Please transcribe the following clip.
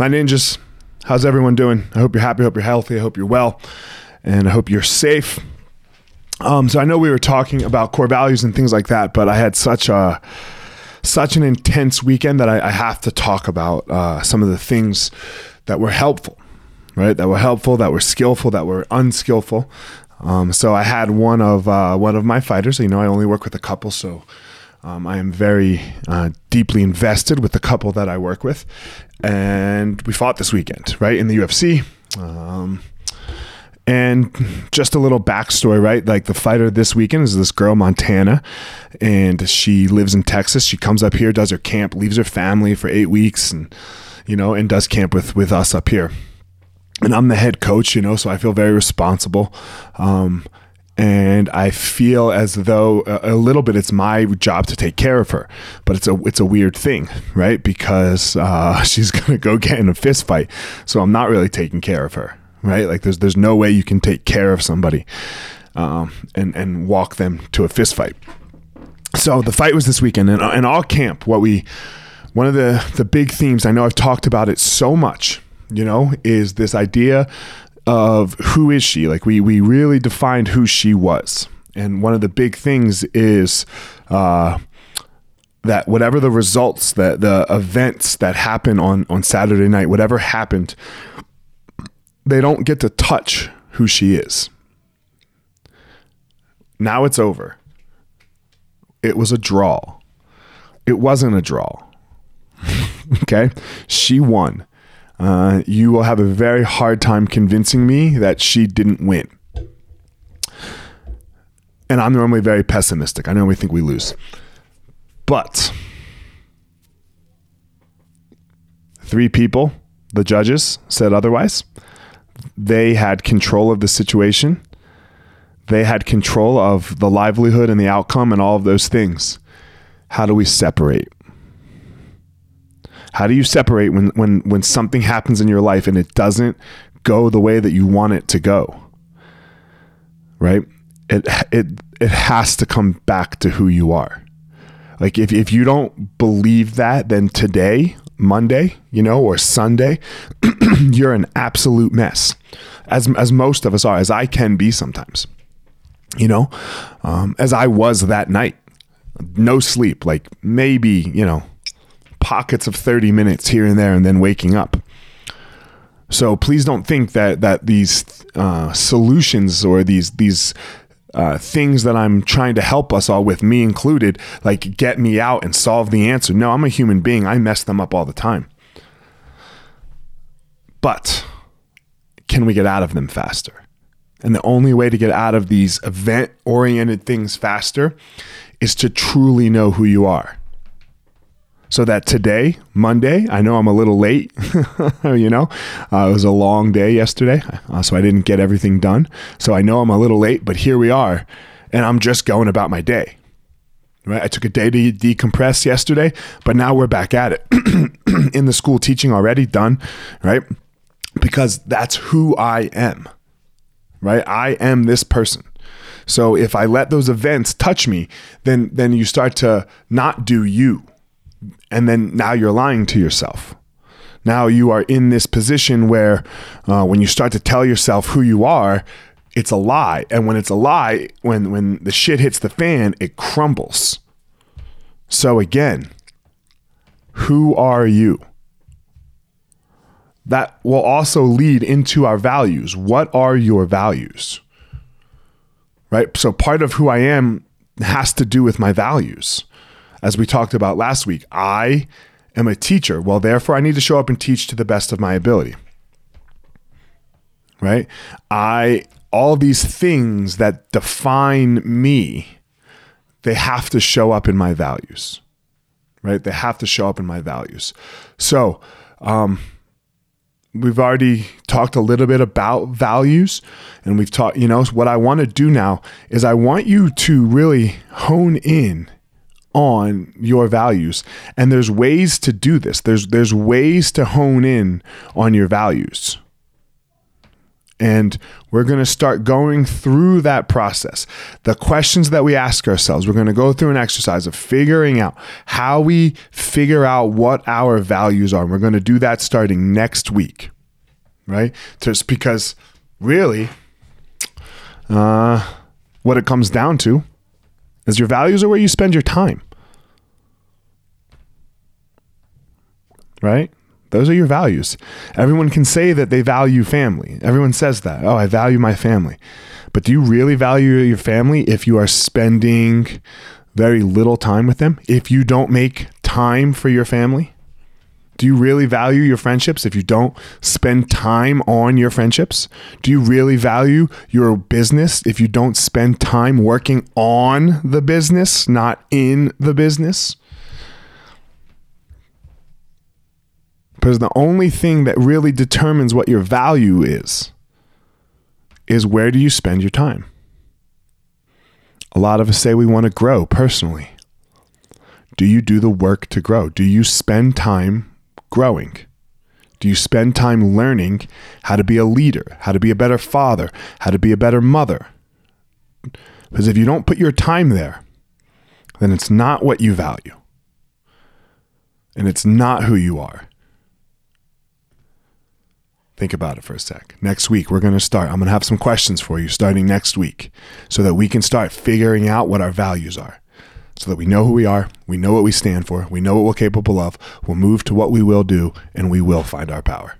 My ninjas, how's everyone doing? I hope you're happy, I hope you're healthy, I hope you're well, and I hope you're safe. Um, so I know we were talking about core values and things like that, but I had such a such an intense weekend that I, I have to talk about uh, some of the things that were helpful, right? That were helpful, that were skillful, that were unskillful. Um, so I had one of uh, one of my fighters. You know, I only work with a couple, so um, I am very uh, deeply invested with the couple that I work with, and we fought this weekend, right in the UFC. Um, and just a little backstory, right? Like the fighter this weekend is this girl, Montana, and she lives in Texas. She comes up here, does her camp, leaves her family for eight weeks, and you know, and does camp with with us up here. And I'm the head coach, you know, so I feel very responsible. Um, and I feel as though a, a, little bit it's my job to take care of her, but it's a it's a weird thing, right? Because uh, she's gonna go get in a fist fight, so I'm not really taking care of her, right? Like there's there's no way you can take care of somebody um, and and walk them to a fist fight. So the fight was this weekend, and in all camp, what we one of the the big themes I know I've talked about it so much, you know, is this idea of who is she? Like we we really defined who she was, and one of the big things is. Uh, that whatever the results that the events that happen on on Saturday night whatever happened they don't get to touch who she is. Now it's over. It was a draw. It wasn't a draw. Okay? She won uh, you will have a very hard time convincing me that she didn't win. And I'm normally very pessimistic. I normally think we lose. But three people, the judges, said otherwise. They had control of the situation. They had control of the livelihood and the outcome and all of those things. How do we separate? How do you separate when when when something happens in your life and it doesn't go the way that you want it to go? Right? It it it has to come back to who you are. Like if if you don't believe that, then today, Monday, you know, or Sunday, you're an absolute mess. As as most of us are, as I can be sometimes. You know, um, as I was that night, no sleep, like maybe you know pockets of 30 minutes here and there and then waking up. So please don't think that that these uh, solutions or these these uh, things that I'm trying to help us all with, me included, like get me out and solve the answer. No, I'm a human being. I mess them up all the time. But can we get out of them faster? And the only way to get out of these event oriented things faster is to truly know who you are so that today, Monday, I know I'm a little late. you know, uh, it was a long day yesterday, uh, so I didn't get everything done. So I know I'm a little late, but here we are, and I'm just going about my day. Right? I took a day to decompress yesterday, but now we're back at it in the school teaching already done, right? Because that's who I am. Right? I am this person. So if I let those events touch me, then then you start to not do you and then now you're lying to yourself. Now you are in this position where uh, when you start to tell yourself who you are, it's a lie. And when it's a lie, when when the shit hits the fan, it crumbles. So again, who are you? That will also lead into our values. What are your values? Right? So part of who I am has to do with my values as we talked about last week, I am a teacher. Well, therefore, I need to show up and teach to the best of my ability. Right? I, all these things that define me, they have to show up in my values. Right? They have to show up in my values. So, um, we've already talked a little bit about values and we've talked, you know, what I want to do now is I want you to really hone in on your values and there's ways to do this there's there's ways to hone in on your values And we're going to start going through that process. The questions that we ask ourselves, we're going to go through an exercise of figuring out how we figure out what our values are. And we're going to do that starting next week, right? Just because really, uh, what it comes down to is your values are where you spend your time. Right? Those are your values. Everyone can say that they value family. Everyone says that. Oh, I value my family. But do you really value your family if you are spending very little time with them? If you don't make time for your family? Do you really value your friendships if you don't spend time on your friendships? Do you really value your business if you don't spend time working on the business, not in the business? Because the only thing that really determines what your value is, is where do you spend your time? A lot of us say we want to grow personally. Do you do the work to grow? Do you spend time growing? Do you spend time learning how to be a leader, how to be a better father, how to be a better mother? Because if you don't put your time there, then it's not what you value. And it's not who you are. Think about it for a sec. Next week, we're going to start. I'm going to have some questions for you starting next week so that we can start figuring out what our values are, so that we know who we are, we know what we stand for, we know what we're capable of, we'll move to what we will do, and we will find our power.